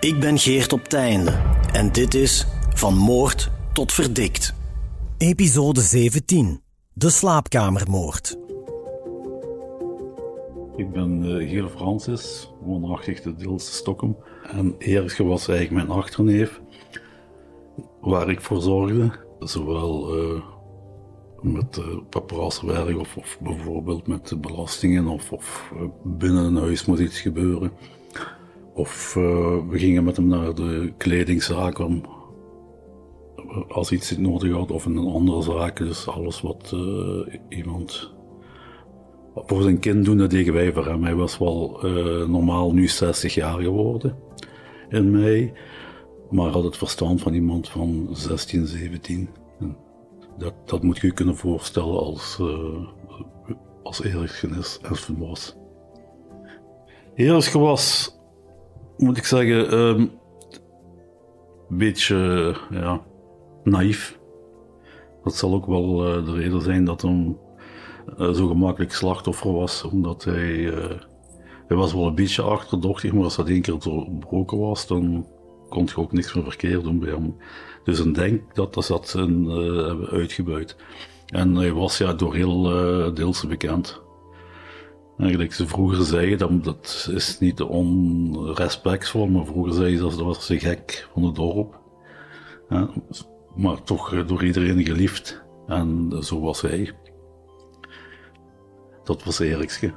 Ik ben Geert op Teinde en dit is Van Moord tot Verdikt. Episode 17. De slaapkamermoord. Ik ben uh, Geel Francis, woonachtig te Dilse Stockholm. En Erik was eigenlijk mijn achterneef, waar ik voor zorgde. Zowel uh, met uh, of, bijvoorbeeld met de belastingen of, of binnen een huis moet iets gebeuren. Of we gingen met hem naar de kledingzaak om als iets nodig had of in een andere zaak. Dus alles wat iemand voor zijn kind doen, dat deden wij voor hem. Hij was wel uh, normaal nu 60 jaar geworden in mei, maar had het verstand van iemand van 16, 17. dat, dat moet je je kunnen voorstellen als, uh, als Erfgenis was. Eerlijk was, moet ik zeggen, een beetje ja, naïef. Dat zal ook wel uh, de reden zijn dat hem uh, zo gemakkelijk slachtoffer was, omdat hij, uh, hij was wel een beetje achterdochtig, maar als dat één keer doorbroken was, dan kon je ook niks meer verkeerd doen bij hem. Dus een denk dat dat zat uh, uitgebuit. En hij was ja door heel Deelse bekend. Eigenlijk, ze vroeger zeiden, dat, dat is niet onrespectvol, maar vroeger zeiden ze dat was de gek van het dorp. Ja, maar toch door iedereen geliefd. En zo was hij. Dat was Erikske.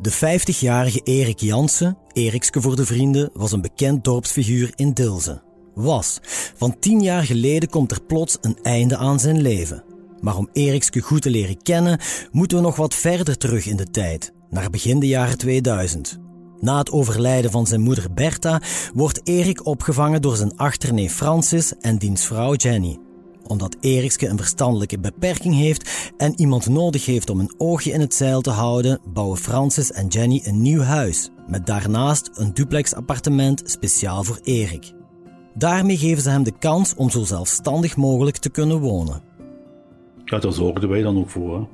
De 50-jarige Erik Jansen, Erikske voor de vrienden, was een bekend dorpsfiguur in Dilze. Was. Van tien jaar geleden komt er plots een einde aan zijn leven. Maar om Erikske goed te leren kennen, moeten we nog wat verder terug in de tijd, naar begin de jaren 2000. Na het overlijden van zijn moeder Bertha wordt Erik opgevangen door zijn achterneef Francis en diens vrouw Jenny omdat Erikske een verstandelijke beperking heeft en iemand nodig heeft om een oogje in het zeil te houden, bouwen Francis en Jenny een nieuw huis, met daarnaast een duplex appartement speciaal voor Erik. Daarmee geven ze hem de kans om zo zelfstandig mogelijk te kunnen wonen. Ja, daar zorgden wij dan ook voor. Hè.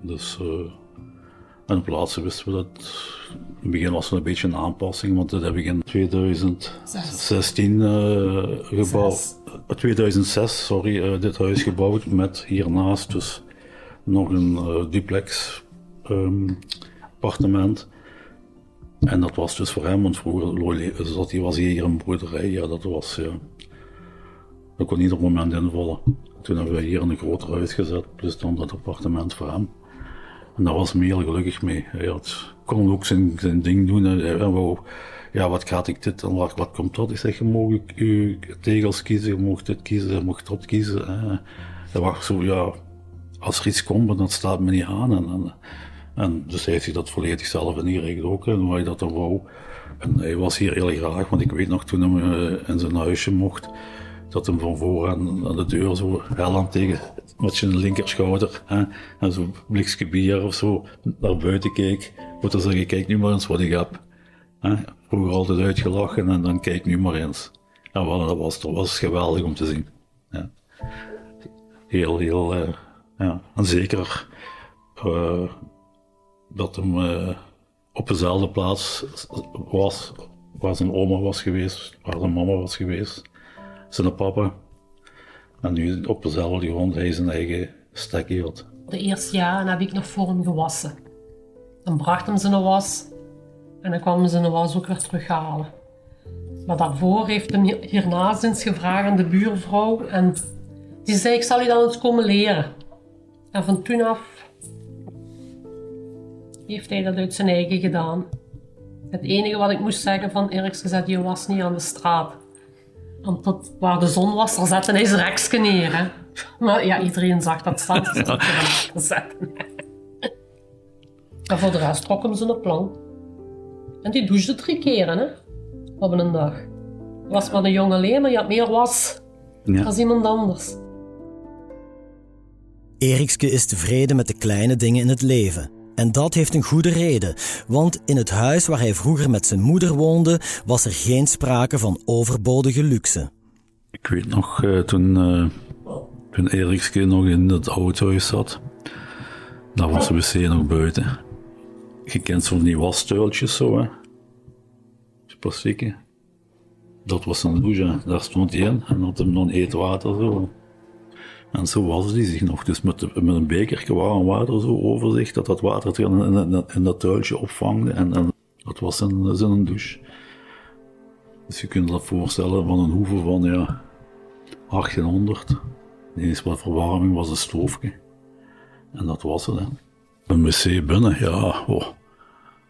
Dus uh, en plaatsen wisten we dat. In het begin was het een beetje een aanpassing, want dat heb ik in 2016 uh, gebouwd. 2006, sorry, uh, dit huis gebouwd met hiernaast dus nog een duplex um, appartement. En dat was dus voor hem, want vroeger zat hij, was hier een boerderij. Ja, dat was, ja, dat kon ieder moment invallen. Toen hebben we hier een groter huis gezet, plus dan dat appartement voor hem. En daar was hij heel gelukkig mee. Hij kon ook zijn, zijn ding doen. Hij wou, ja, wat gaat ik dit en wat, komt dat? Ik zeg, je mag je tegels kiezen, mag dit kiezen, mag dat kiezen. Hè. Dat was zo, ja, als er iets komt, dan staat me niet aan. En, dus hij heeft zich dat volledig zelf ingeregeld ook, en waar hij dat dan wou. En hij was hier heel graag, want ik weet nog toen hij in zijn huisje mocht, dat hem van voren aan de deur zo heel aan tegen, met zijn linkerschouder, hè, en zo'n blikje bier of zo, naar buiten keek. Moet dan zeggen, kijk nu maar eens wat ik heb. Hè. Vroeger altijd uitgelachen en dan kijk nu maar eens. Wel, dat, was, was geweldig om te zien. Ja. Heel, heel, uh, ja. En zeker uh, dat hem uh, op dezelfde plaats was waar zijn oma was geweest, waar zijn mama was geweest, zijn papa. En nu op dezelfde grond hij zijn eigen stekje had. De eerste jaren heb ik nog voor hem gewassen. Dan bracht hem zijn was en dan kwamen ze een was ook weer terughalen. Maar daarvoor heeft hem hiernaast eens gevraagd aan de buurvrouw. En die zei, ik zal je dan eens komen leren. En van toen af heeft hij dat uit zijn eigen gedaan. Het enige wat ik moest zeggen van Erik gezegd, je was niet aan de straat. Want tot waar de zon was, daar zette hij zijn reksje neer. Hè. Maar ja, iedereen zag dat te zetten. En voor de rest trok hem een plan. En die douchte drie keren, hè. Op een dag. Was maar een jonge alleen, maar je had meer was ja. als iemand anders. Erikske is tevreden met de kleine dingen in het leven. En dat heeft een goede reden, want in het huis waar hij vroeger met zijn moeder woonde, was er geen sprake van overbodige luxe. Ik weet nog, uh, toen, uh, toen Erikske nog in het oude zat, daar was de wc nog buiten. Je kent zo'n die zo, hè. Plastieke. Dat was een douche, daar stond hij in en had hem dan eetwater zo. En zo was die zich nog. Dus met, een bekertje warm water zo over zich, dat dat water in, in, dat tuiltje opvangde. En, dat was een, een douche. Dus je kunt dat voorstellen van een hoeve van ja, 1800. Eens wat verwarming was een stoofje. En dat was het. Hè. Een wc binnen, ja, oh,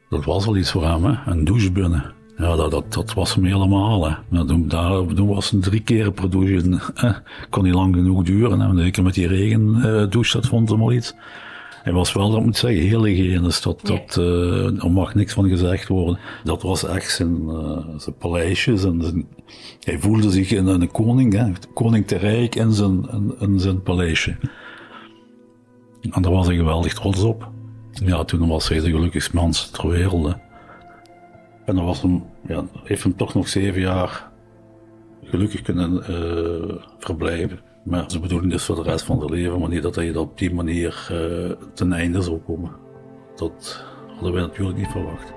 dat was wel iets voor hem. Hè. Een douche binnen. Ja, dat, dat, dat was hem helemaal. Hè. Maar toen, daar, toen was het drie keer per douche. Hè. Kon niet lang genoeg duren. Hè. Zeker met die regendouche, dat vond hem wel iets. Hij was wel, dat moet zeggen, heel hygiënisch. Dat, dat, uh, er mag niks van gezegd worden. Dat was echt zijn, uh, zijn paleisje. Zijn, hij voelde zich in een koning, hè. koning te rijk in zijn, in, in zijn paleisje. En daar was hij geweldig trots op. Ja, toen was hij de gelukkigste mens ter wereld. En dan was hem, ja, heeft hem toch nog zeven jaar gelukkig kunnen uh, verblijven. Maar zijn bedoeling is voor de rest van zijn leven, niet dat hij dat op die manier uh, ten einde zou komen. Dat hadden wij natuurlijk niet verwacht.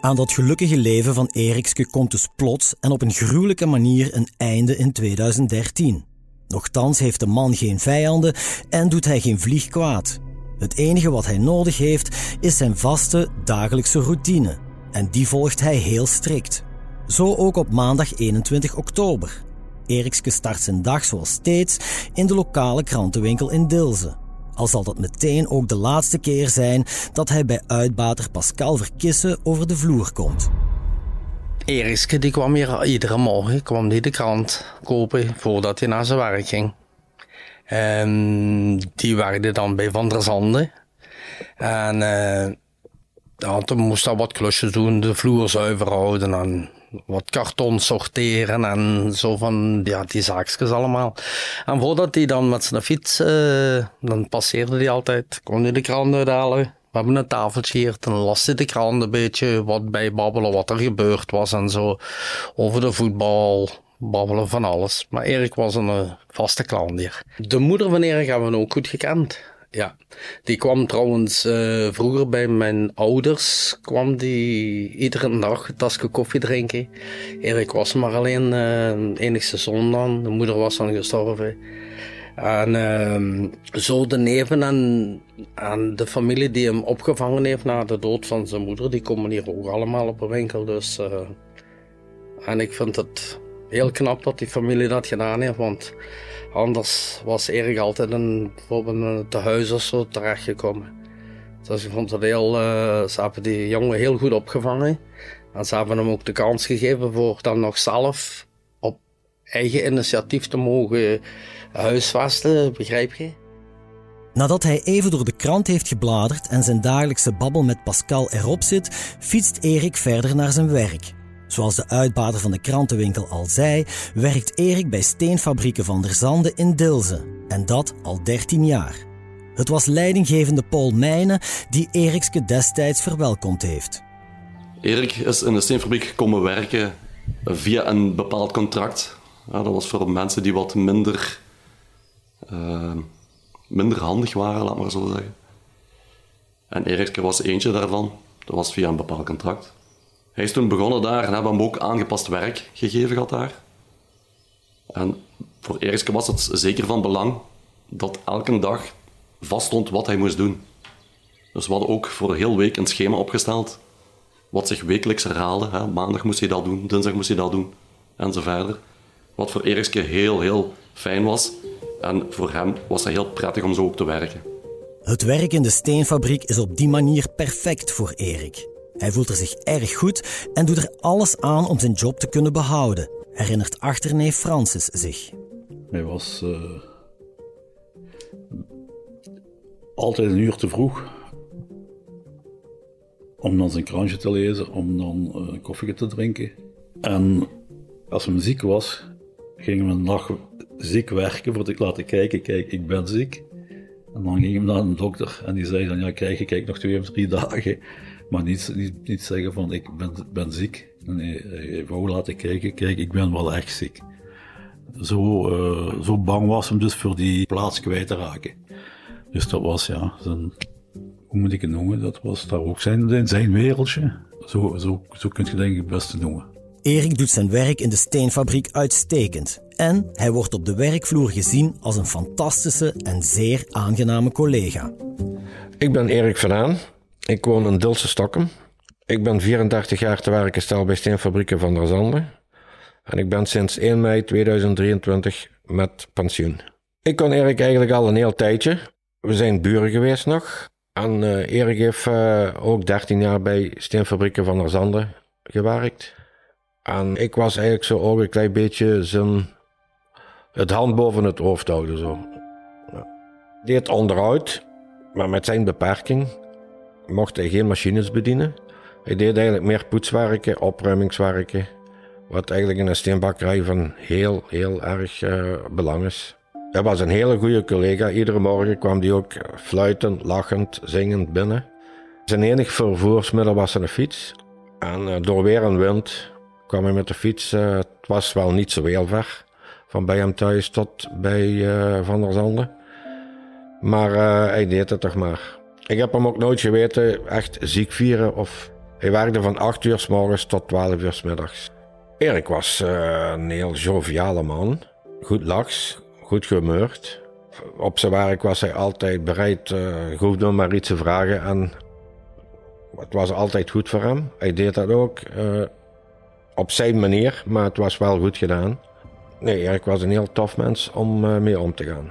Aan dat gelukkige leven van Erikske komt dus plots en op een gruwelijke manier een einde in 2013. Nochtans heeft de man geen vijanden en doet hij geen vlieg kwaad. Het enige wat hij nodig heeft is zijn vaste dagelijkse routine. En die volgt hij heel strikt. Zo ook op maandag 21 oktober. Erikske start zijn dag zoals steeds in de lokale krantenwinkel in Dilze. Al zal dat meteen ook de laatste keer zijn dat hij bij uitbater Pascal Verkissen over de vloer komt. Erikske die kwam hier iedere morgen kwam die de krant kopen voordat hij naar zijn werk ging. En die werkte dan bij Van der Zanden. En uh, ja, toen moest hij wat klusjes doen, de vloer zuiver houden en wat karton sorteren en zo van ja, die zaakjes allemaal. En voordat hij dan met zijn fiets, uh, dan passeerde hij altijd, kon hij de krant uithalen. We hebben een tafeltje hier, dan las hij de krant een beetje wat bij babbelen, wat er gebeurd was en zo. Over de voetbal, babbelen van alles. Maar Erik was een uh, vaste klant hier. De moeder van Erik hebben we ook goed gekend. Ja, die kwam trouwens uh, vroeger bij mijn ouders, kwam die iedere dag een tasje koffie drinken. Erik was maar alleen uh, enigste zoon dan, de moeder was dan gestorven. En uh, zo de neven en, en de familie die hem opgevangen heeft na de dood van zijn moeder, die komen hier ook allemaal op een winkel. Dus, en ik vind het heel knap dat die familie dat gedaan heeft, want anders was Erik altijd een, bijvoorbeeld een tehuis of zo terechtgekomen. Dus ik vond het heel, uh, ze hebben die jongen heel goed opgevangen. En ze hebben hem ook de kans gegeven voor dan nog zelf op eigen initiatief te mogen huisvesten, begrijp je? Nadat hij even door de krant heeft gebladerd en zijn dagelijkse babbel met Pascal erop zit, fietst Erik verder naar zijn werk. Zoals de uitbater van de krantenwinkel al zei, werkt Erik bij steenfabrieken van der Zande in Dilze. En dat al 13 jaar. Het was leidinggevende Paul Meijnen die Erikske destijds verwelkomd heeft. Erik is in de steenfabriek komen werken via een bepaald contract. Ja, dat was voor mensen die wat minder, uh, minder handig waren, laat maar zo zeggen. En Erikske was eentje daarvan. Dat was via een bepaald contract. Hij is toen begonnen daar en hebben hem ook aangepast werk gegeven gehad daar. En voor Erikske was het zeker van belang dat elke dag vaststond wat hij moest doen. Dus we hadden ook voor een heel week een schema opgesteld, wat zich wekelijks herhaalde. Hè. Maandag moest hij dat doen, dinsdag moest hij dat doen, en zo verder. Wat voor Erikske heel, heel fijn was. En voor hem was het heel prettig om zo ook te werken. Het werk in de steenfabriek is op die manier perfect voor Erik. Hij voelt er zich erg goed en doet er alles aan om zijn job te kunnen behouden, herinnert achterneef Francis zich. Hij was uh, altijd een uur te vroeg om dan zijn krantje te lezen, om dan uh, koffie te drinken. En als hij ziek was, gingen we een dag ziek werken voor te laten kijken, kijk, ik ben ziek. En dan ging hij naar een dokter en die zei dan, ja, krijg je kijk nog twee of drie dagen. Maar niet, niet, niet zeggen van, ik ben, ben ziek. Nee, hij wou laten kijken, kijk, ik ben wel echt ziek. Zo, uh, zo bang was hem dus voor die plaats kwijt te raken. Dus dat was, ja, zijn, hoe moet ik het noemen? Dat was daar ook zijn, zijn wereldje. Zo, zo, zo kun je denk ik het beste noemen. Erik doet zijn werk in de steenfabriek uitstekend. En hij wordt op de werkvloer gezien als een fantastische en zeer aangename collega. Ik ben Erik van Aan. Ik woon in Dilse Stockholm. Ik ben 34 jaar te werk gesteld bij Steenfabrieken van der Zanden. En ik ben sinds 1 mei 2023 met pensioen. Ik ken Erik eigenlijk al een heel tijdje. We zijn buren geweest nog. En uh, Erik heeft uh, ook 13 jaar bij Steenfabrieken van der Zanden gewerkt. En ik was eigenlijk zo ook een klein beetje zijn, het hand boven het hoofd houden. Zo. Ja. Deed onderhoud, maar met zijn beperking mocht hij geen machines bedienen. Hij deed eigenlijk meer poetswerken, opruimingswerken. Wat eigenlijk in een steenbakkerij van heel, heel erg uh, belang is. Hij was een hele goede collega. Iedere morgen kwam hij ook fluitend, lachend, zingend binnen. Zijn enig vervoersmiddel was een fiets. En uh, door weer en wind kwam hij met de fiets. Uh, het was wel niet zo heel ver. Van bij hem thuis tot bij Van der Zanden. Maar hij deed het toch maar. Ik heb hem ook nooit geweten echt ziek vieren. Of... Hij werkte van 8 uur s morgens tot 12 uur s middags. Erik was een heel joviale man. Goed lachs, goed gemeurd. Op zijn werk was hij altijd bereid, uh, hoefde maar iets te vragen en het was altijd goed voor hem. Hij deed dat ook uh, op zijn manier, maar het was wel goed gedaan. Nee, Erik was een heel tof mens om mee om te gaan.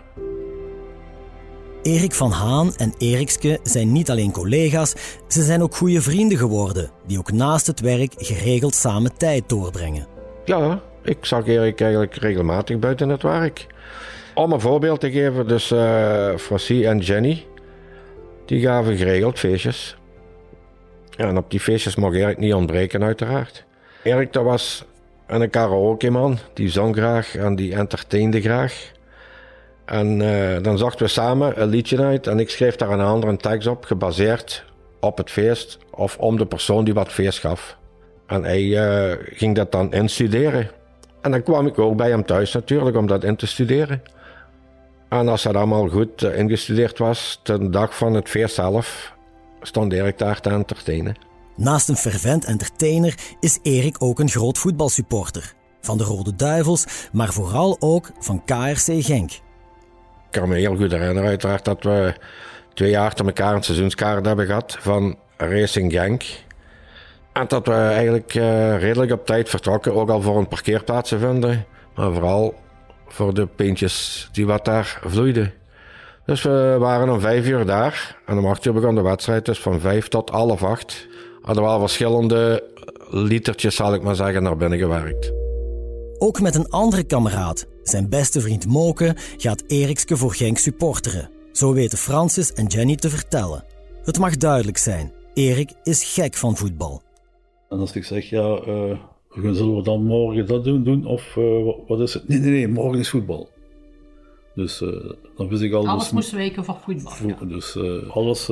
Erik van Haan en Erikske zijn niet alleen collega's, ze zijn ook goede vrienden geworden, die ook naast het werk geregeld samen tijd doorbrengen. Ja, ik zag Erik eigenlijk regelmatig buiten het werk. Om een voorbeeld te geven, dus uh, Francie en Jenny, die gaven geregeld feestjes. En op die feestjes mocht Erik niet ontbreken, uiteraard. Erik, dat was een karaoke-man, die zong graag en die entertainde graag. En uh, dan zochten we samen een liedje uit en ik schreef daar een andere tekst op, gebaseerd op het feest of om de persoon die wat feest gaf. En hij uh, ging dat dan instuderen. En dan kwam ik ook bij hem thuis natuurlijk om dat in te studeren. En als dat allemaal goed uh, ingestudeerd was, de dag van het feest zelf, stond Erik daar te entertainen. Naast een fervent entertainer is Erik ook een groot voetbalsupporter. Van de Rode Duivels, maar vooral ook van KRC Genk. Kan me heel goed herinneren uiteraard dat we twee jaar achter elkaar een seizoenskaart hebben gehad van Racing Genk. En dat we eigenlijk uh, redelijk op tijd vertrokken, ook al voor een parkeerplaats te vinden. Maar vooral voor de pintjes die wat daar vloeiden. Dus we waren om vijf uur daar. En om acht uur begon de wedstrijd. Dus van vijf tot half acht hadden we al verschillende litertjes, zal ik maar zeggen, naar binnen gewerkt. Ook met een andere kameraad, zijn beste vriend Moke, gaat Erikske voor Genk supporteren. Zo weten Francis en Jenny te vertellen. Het mag duidelijk zijn, Erik is gek van voetbal. En als ik zeg, ja, uh, zullen we dan morgen dat doen, doen of uh, wat is het? Nee, nee, nee, morgen is voetbal. Dus uh, dan wist ik al... Alles dus, moest weken voor voetbal, vo ja. Dus alles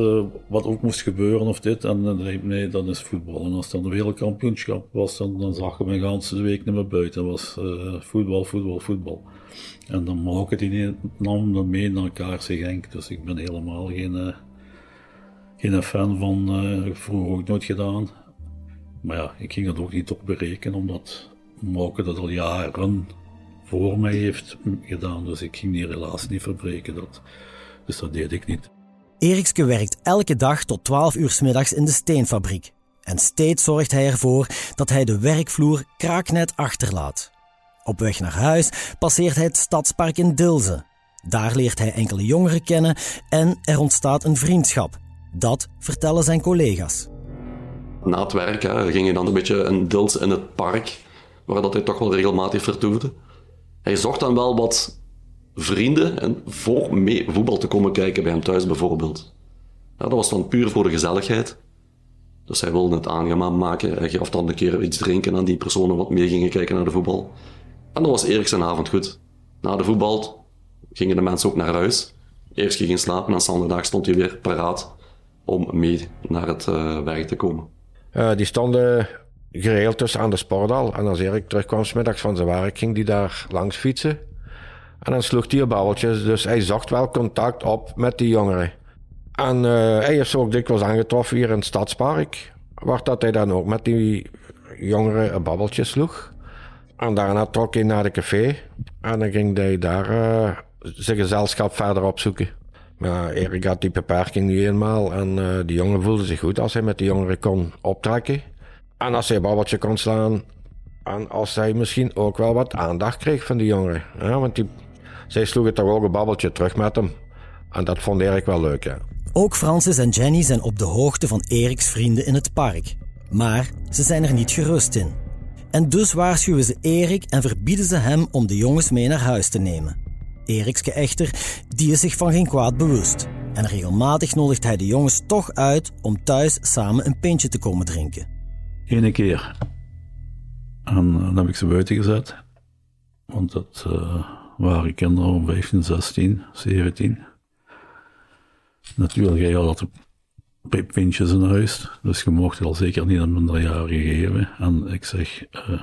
wat ook moest gebeuren of dit, en dan nee, dan is voetbal. En als het dan de wereldkampioenschap was, dan, dan zag je mijn ganse week niet meer buiten. Dat was voetbal, voetbal, voetbal. En dan mag ik die nam dan mee naar elkaar, zeg Henk. Dus ik ben helemaal geen, geen fan van, vroeger ook nooit gedaan. Maar ja, ik ging dat ook niet op berekenen, omdat Mauke dat al jaren voor mij heeft gedaan. Dus ik ging die relatie niet verbreken. Dat, dus dat deed ik niet. Erikske werkt elke dag tot 12 uur s middags in de steenfabriek. En steeds zorgt hij ervoor dat hij de werkvloer kraaknet achterlaat. Op weg naar huis passeert hij het stadspark in Dilze. Daar leert hij enkele jongeren kennen en er ontstaat een vriendschap. Dat vertellen zijn collega's. Na het werk hè, ging hij dan een beetje een Dilze in het park, waar dat hij toch wel regelmatig vertoefde. Hij zocht dan wel wat vrienden en voor mee voetbal te komen kijken bij hem thuis bijvoorbeeld. Dat was dan puur voor de gezelligheid. Dus hij wilde het aangenaam maken. Hij gaf dan een keer iets drinken aan die personen wat mee gingen kijken naar de voetbal. En dan was Erik zijn avond goed. Na de voetbal gingen de mensen ook naar huis. Eerst ging slapen en zondag stond hij weer paraat om mee naar het uh, werk te komen. Uh, die stonden geregeld tussen aan de sporthal. En als Erik terugkwam smiddags van zijn werk, ging hij daar langs fietsen. En dan sloeg hij babbeltjes, dus hij zocht wel contact op met die jongeren. En uh, hij ze ook dikwijls aangetroffen hier in het Stadspark. Waar dat hij dan ook met die jongeren een babbeltje sloeg. En daarna trok hij naar de café. En dan ging hij daar uh, zijn gezelschap verder opzoeken. Maar Erik had die beperking niet eenmaal. En uh, die jongen voelde zich goed als hij met die jongeren kon optrekken. En als hij babbeltje kon slaan. En als hij misschien ook wel wat aandacht kreeg van die jongeren. Ja, want die, zij sloegen toch ook een babbeltje terug met hem. En dat vond Erik wel leuk. Ook Francis en Jenny zijn op de hoogte van Eriks vrienden in het park. Maar ze zijn er niet gerust in. En dus waarschuwen ze Erik en verbieden ze hem om de jongens mee naar huis te nemen. Erikske echter, die is zich van geen kwaad bewust. En regelmatig nodigt hij de jongens toch uit om thuis samen een pintje te komen drinken. Ene keer. En dan heb ik ze buiten gezet. Want dat uh, waren kinderen om 15, 16, 17. Natuurlijk, jij had pintjes in huis, dus je mocht al zeker niet aan minderjarigen geven. En ik zeg, uh,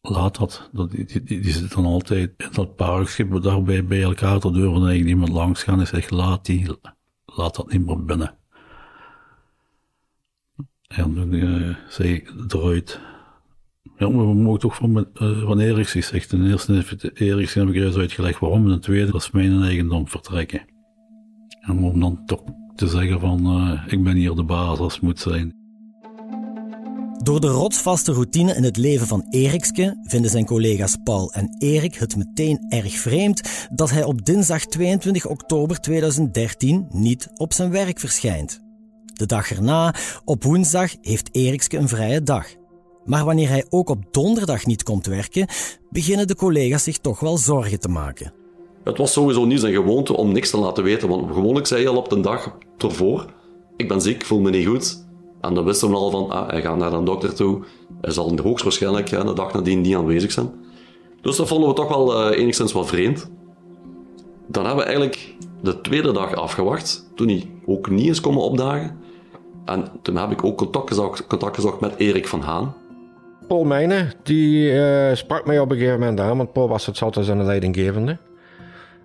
laat dat. dat die, die, zitten altijd in dat parkschip daarbij bij elkaar, te durven eigenlijk niemand langs gaan. Ik zeg, laat die, laat dat niet meer binnen. En toen uh, zei ik eruit. Ja, maar we mogen toch van, uh, van Eriksen, zegt ten eerste heeft Eriksen heb ik juist uitgelegd waarom, en ten tweede, dat is mijn eigendom vertrekken. En om dan toch te zeggen van uh, ik ben hier de baas als moet zijn. Door de rotsvaste routine in het leven van Erikske vinden zijn collega's Paul en Erik het meteen erg vreemd dat hij op dinsdag 22 oktober 2013 niet op zijn werk verschijnt. De dag erna, op woensdag, heeft Erikske een vrije dag. Maar wanneer hij ook op donderdag niet komt werken, beginnen de collega's zich toch wel zorgen te maken. Het was sowieso niet zijn gewoonte om niks te laten weten, want gewoonlijk zei hij al op de dag ervoor, ik ben ziek, voel me niet goed. En dan wisten we al van, ah, hij gaat naar een dokter toe, hij zal hoogstwaarschijnlijk de dag nadien niet aanwezig zijn. Dus dat vonden we toch wel uh, enigszins wel vreemd. Dan hebben we eigenlijk de tweede dag afgewacht, toen hij ook niet eens komen opdagen. En toen heb ik ook contact gezocht, contact gezocht met Erik van Haan. Paul Mijnen, die uh, sprak mij op een gegeven moment aan, want Paul was het altijd zijn leidinggevende.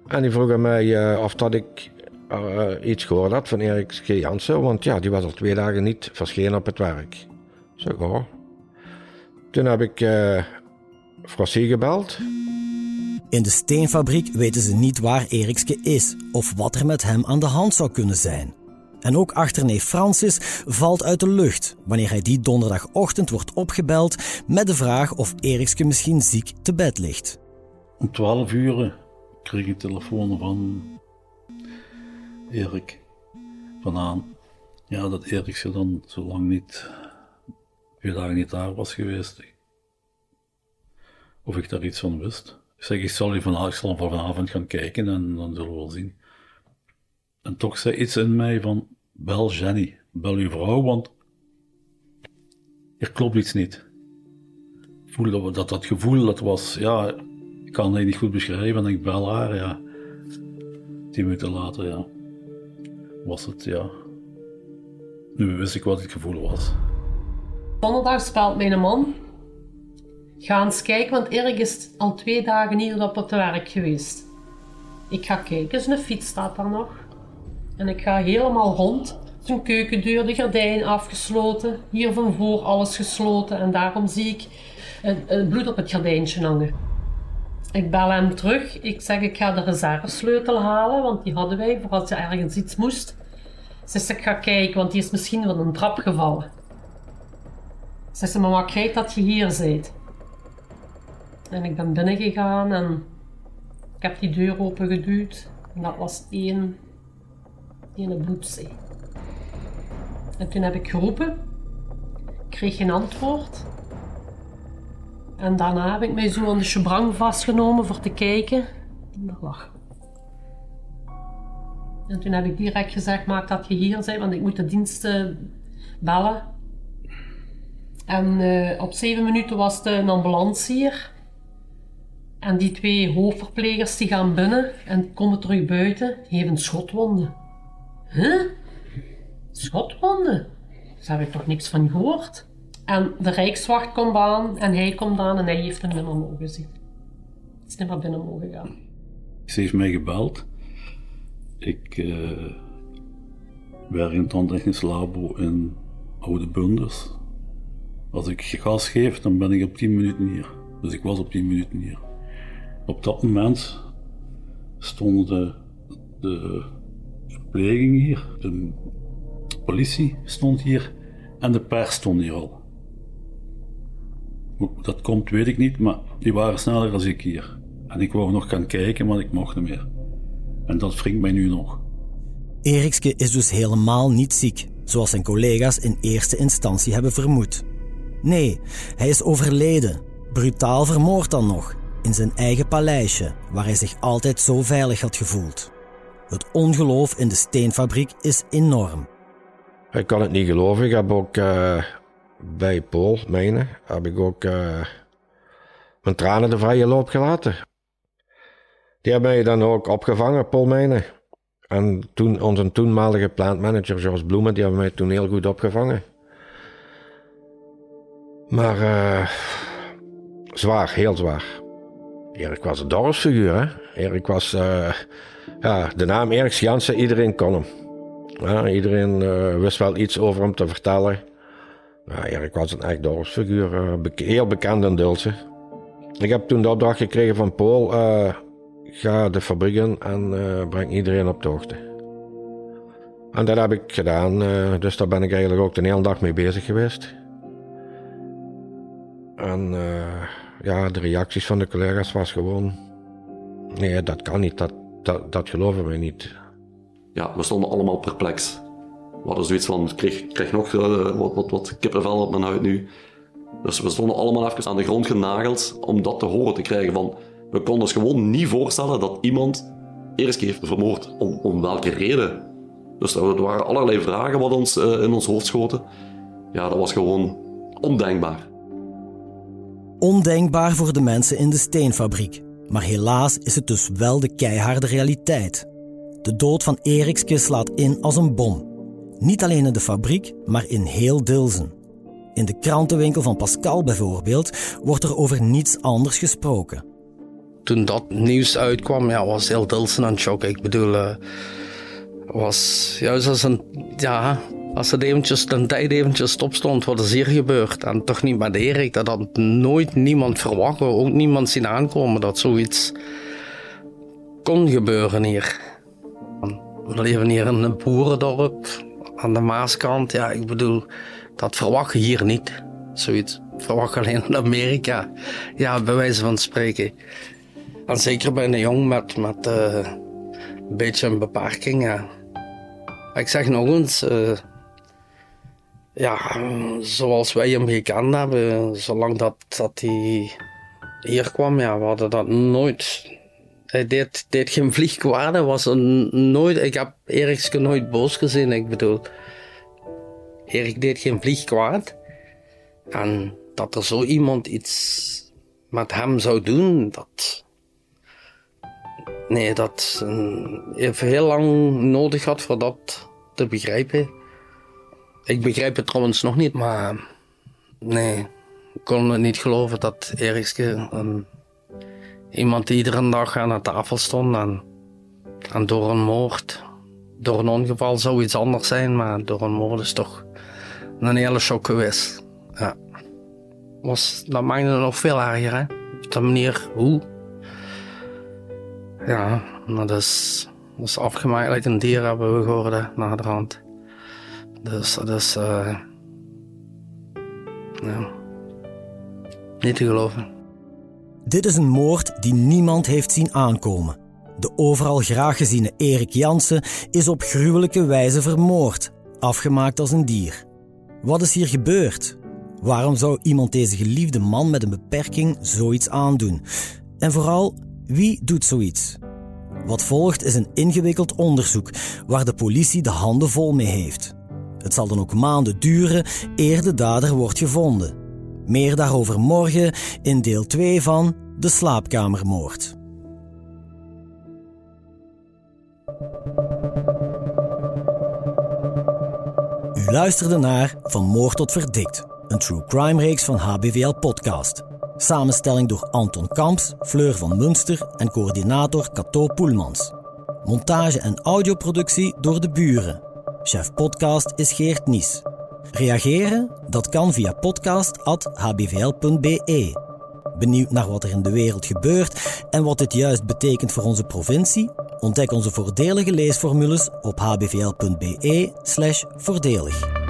En die vroeg mij uh, of dat ik uh, iets gehoord had van Erik G. Jansen, want ja, die was al twee dagen niet verschenen op het werk. Zo hoor. Toen heb ik uh, Frossie gebeld. In de steenfabriek weten ze niet waar Erikske is of wat er met hem aan de hand zou kunnen zijn. En ook achterneef Francis valt uit de lucht wanneer hij die donderdagochtend wordt opgebeld met de vraag of Erikske misschien ziek te bed ligt. Om 12 uur kreeg ik telefoon van Erik van aan. Ja, dat Erikse dan zo lang niet, vier dagen niet daar was geweest. Of ik daar iets van wist. Ik zeg, ik zal, vanavond, ik zal vanavond gaan kijken en dan zullen we wel zien. En toch zei iets in mij van, bel Jenny, bel uw vrouw, want er klopt iets niet. Ik voelde dat dat gevoel, dat was, ja, ik kan het niet goed beschrijven en ik bel haar, ja. Tien minuten later, ja was het, ja. Nu wist ik wat het gevoel was. Donderdag spelt mijn man. Ga eens kijken, want Erik is al twee dagen niet op het werk geweest. Ik ga kijken, zijn fiets staat daar nog. En ik ga helemaal rond. Zijn keukendeur, de gordijn afgesloten. Hier van voor alles gesloten. En daarom zie ik een bloed op het gordijntje hangen. Ik bel hem terug. Ik zeg, ik ga de reservesleutel halen, want die hadden wij voor als je ergens iets moest. Ze ik ga kijken, want die is misschien van een trap gevallen. Zegt ze, mama, krijg dat je hier zit. En ik ben binnengegaan en ik heb die deur opengeduwd. En dat was één, één bloedzee. En toen heb ik geroepen. Kreeg geen antwoord. En daarna heb ik mij zo aan de chebrang vastgenomen voor te kijken. En daar lag En toen heb ik direct gezegd, maak dat je hier bent, want ik moet de diensten bellen. En uh, op zeven minuten was de een ambulance hier. En die twee hoofdverplegers die gaan binnen en komen terug buiten. Die hebben schotwonden. Huh? Schotwonden? Daar heb ik toch niks van gehoord? En de Rijkswacht komt aan en hij komt aan en hij heeft hem niet meer mogen zien. Het is niet meer binnen mogen gaan. Ze heeft mij gebeld. Ik uh, werk in het in Oude Bunders. Als ik gas geef, dan ben ik op 10 minuten hier. Dus ik was op 10 minuten hier. Op dat moment stonden de, de verpleging hier, de politie stond hier en de pers stond hier al. Dat komt, weet ik niet, maar die waren sneller dan ik hier. En ik wou nog gaan kijken, maar ik mocht niet meer. En dat wringt mij nu nog. Erikske is dus helemaal niet ziek, zoals zijn collega's in eerste instantie hebben vermoed. Nee, hij is overleden, brutaal vermoord dan nog, in zijn eigen paleisje, waar hij zich altijd zo veilig had gevoeld. Het ongeloof in de steenfabriek is enorm. Ik kan het niet geloven. Ik heb ook uh, bij Paul, mijne, heb ik ook uh, mijn tranen de vrije loop gelaten. Die hebben mij dan ook opgevangen, Paul Mijne. En toen onze toenmalige plantmanager, George Bloemen, die hebben mij toen heel goed opgevangen. Maar uh, zwaar, heel zwaar. Erik was een dorpsfiguur, hè. Erik was, ja, de naam Erik Jansen, iedereen kon hem. Ja, iedereen uh, wist wel iets over hem te vertellen. Ja, Erik was een echt dorpsfiguur, uh, heel bekend in Dulce. Ik heb toen de opdracht gekregen van Paul, ga de fabriek in en breng iedereen op de hoogte. En dat heb ik gedaan, dus daar ben ik eigenlijk ook de hele dag mee bezig geweest. En ja, de reacties van de collega's was gewoon... Nee, dat kan niet, dat, dat, dat geloven we niet. Ja, we stonden allemaal perplex. We hadden zoiets van, ik kreeg, kreeg nog uh, wat, wat, wat kippenvel op mijn huid nu. Dus we stonden allemaal even aan de grond genageld om dat te horen te krijgen. Van, we konden ons gewoon niet voorstellen dat iemand eerst heeft vermoord. Om, om welke reden? Dus er waren allerlei vragen wat ons uh, in ons hoofd schoten. Ja, dat was gewoon ondenkbaar. Ondenkbaar voor de mensen in de steenfabriek. Maar helaas is het dus wel de keiharde realiteit. De dood van Erikske slaat in als een bom. Niet alleen in de fabriek, maar in heel Dilsen. In de krantenwinkel van Pascal bijvoorbeeld wordt er over niets anders gesproken. Toen dat nieuws uitkwam, ja, was heel Dilsen aan shock. Ik bedoel, uh, was juist als een, ja, als het eventjes, de tijd eventjes stopstond, wat is hier gebeurd? En toch niet met Erik. Dat had nooit niemand verwacht, ook niemand zien aankomen dat zoiets kon gebeuren hier. We leven hier in een boerendorp aan de Maaskant. Ja, ik bedoel, dat verwacht je hier niet. Zoiets verwacht alleen in Amerika. Ja, bij wijze van spreken. En zeker bij een jong met, met uh, een beetje een beperking. Ja. Ik zeg nog eens, uh, ja, zoals wij hem gekend hebben, zolang dat, dat hij hier kwam, ja, we hadden dat nooit. Hij deed, geen vlieg kwaad, was nooit, ik heb Erikske nooit boos gezien, ik bedoel. Erik deed geen vlieg kwaad. En dat er zo iemand iets met hem zou doen, dat. Nee, dat heeft heel lang nodig gehad voor dat te begrijpen. Ik begrijp het trouwens nog niet, maar nee, ik kon het niet geloven dat Erikske, een, iemand die iedere dag aan de tafel stond en, door een moord, door een ongeval zou iets anders zijn, maar door een moord is toch een hele shock geweest. Ja. Was, dat maakte het nog veel erger, hè? Op de manier hoe. Ja, dat is, dat is afgemaakt like een dier hebben we gehoord rand. Dus dat is... Uh, niet te geloven. Dit is een moord die niemand heeft zien aankomen. De overal graag geziene Erik Jansen is op gruwelijke wijze vermoord, afgemaakt als een dier. Wat is hier gebeurd? Waarom zou iemand deze geliefde man met een beperking zoiets aandoen? En vooral, wie doet zoiets? Wat volgt is een ingewikkeld onderzoek waar de politie de handen vol mee heeft. Het zal dan ook maanden duren eer de dader wordt gevonden. Meer daarover morgen in deel 2 van De Slaapkamermoord. U luisterde naar Van Moord tot Verdikt, een true crime reeks van HBVL Podcast. Samenstelling door Anton Kamps, Fleur van Munster en coördinator Cato Poelmans. Montage en audioproductie door de buren. Chef podcast is Geert Nies. Reageren? Dat kan via podcast.hbvl.be. Benieuwd naar wat er in de wereld gebeurt en wat dit juist betekent voor onze provincie? Ontdek onze voordelige leesformules op hbvl.be/voordelig.